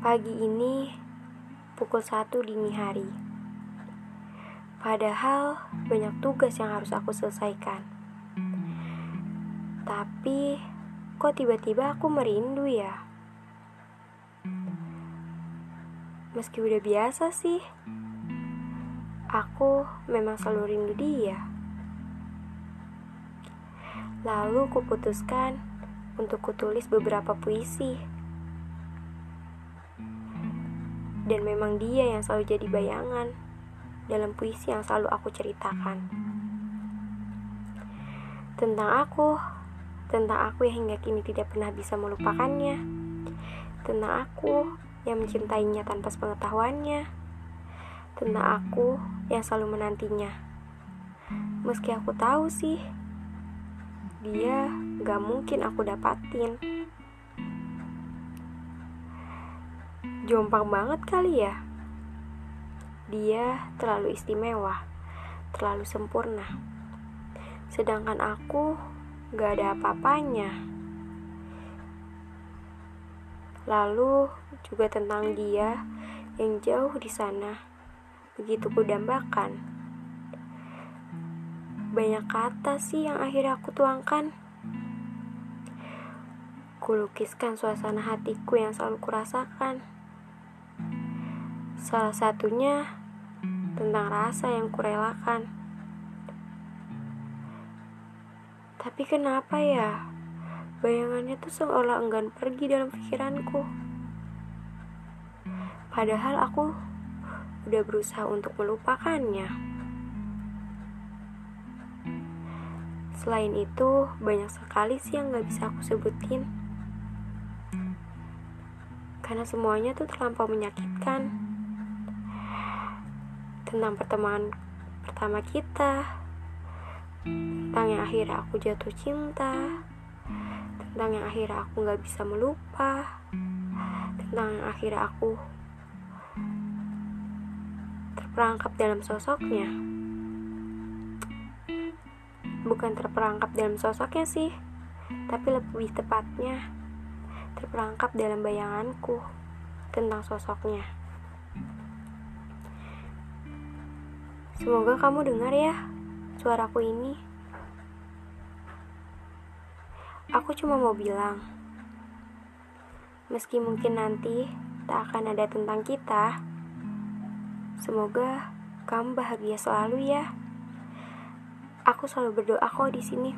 Pagi ini pukul satu dini hari. Padahal banyak tugas yang harus aku selesaikan. Tapi kok tiba-tiba aku merindu ya? Meski udah biasa sih, aku memang selalu rindu dia. Lalu kuputuskan untuk kutulis beberapa puisi. Dan memang dia yang selalu jadi bayangan dalam puisi yang selalu aku ceritakan. Tentang aku, tentang aku yang hingga kini tidak pernah bisa melupakannya. Tentang aku yang mencintainya tanpa sepengetahuannya. Tentang aku yang selalu menantinya. Meski aku tahu sih, dia gak mungkin aku dapatin. Jompang banget kali ya. Dia terlalu istimewa, terlalu sempurna. Sedangkan aku gak ada apa-apanya. Lalu juga tentang dia yang jauh di sana, begitu kudambakan. Banyak kata sih yang akhirnya aku tuangkan. Kulukiskan suasana hatiku yang selalu kurasakan. Salah satunya tentang rasa yang kurelakan. Tapi kenapa ya? Bayangannya tuh seolah enggan pergi dalam pikiranku. Padahal aku udah berusaha untuk melupakannya. Selain itu, banyak sekali sih yang gak bisa aku sebutin. Karena semuanya tuh terlampau menyakitkan tentang pertemuan pertama kita, tentang yang akhirnya aku jatuh cinta, tentang yang akhirnya aku gak bisa melupa, tentang yang akhirnya aku terperangkap dalam sosoknya. Bukan terperangkap dalam sosoknya sih, tapi lebih tepatnya terperangkap dalam bayanganku tentang sosoknya. Semoga kamu dengar ya suaraku ini. Aku cuma mau bilang, meski mungkin nanti tak akan ada tentang kita, semoga kamu bahagia selalu ya. Aku selalu berdoa kok di sini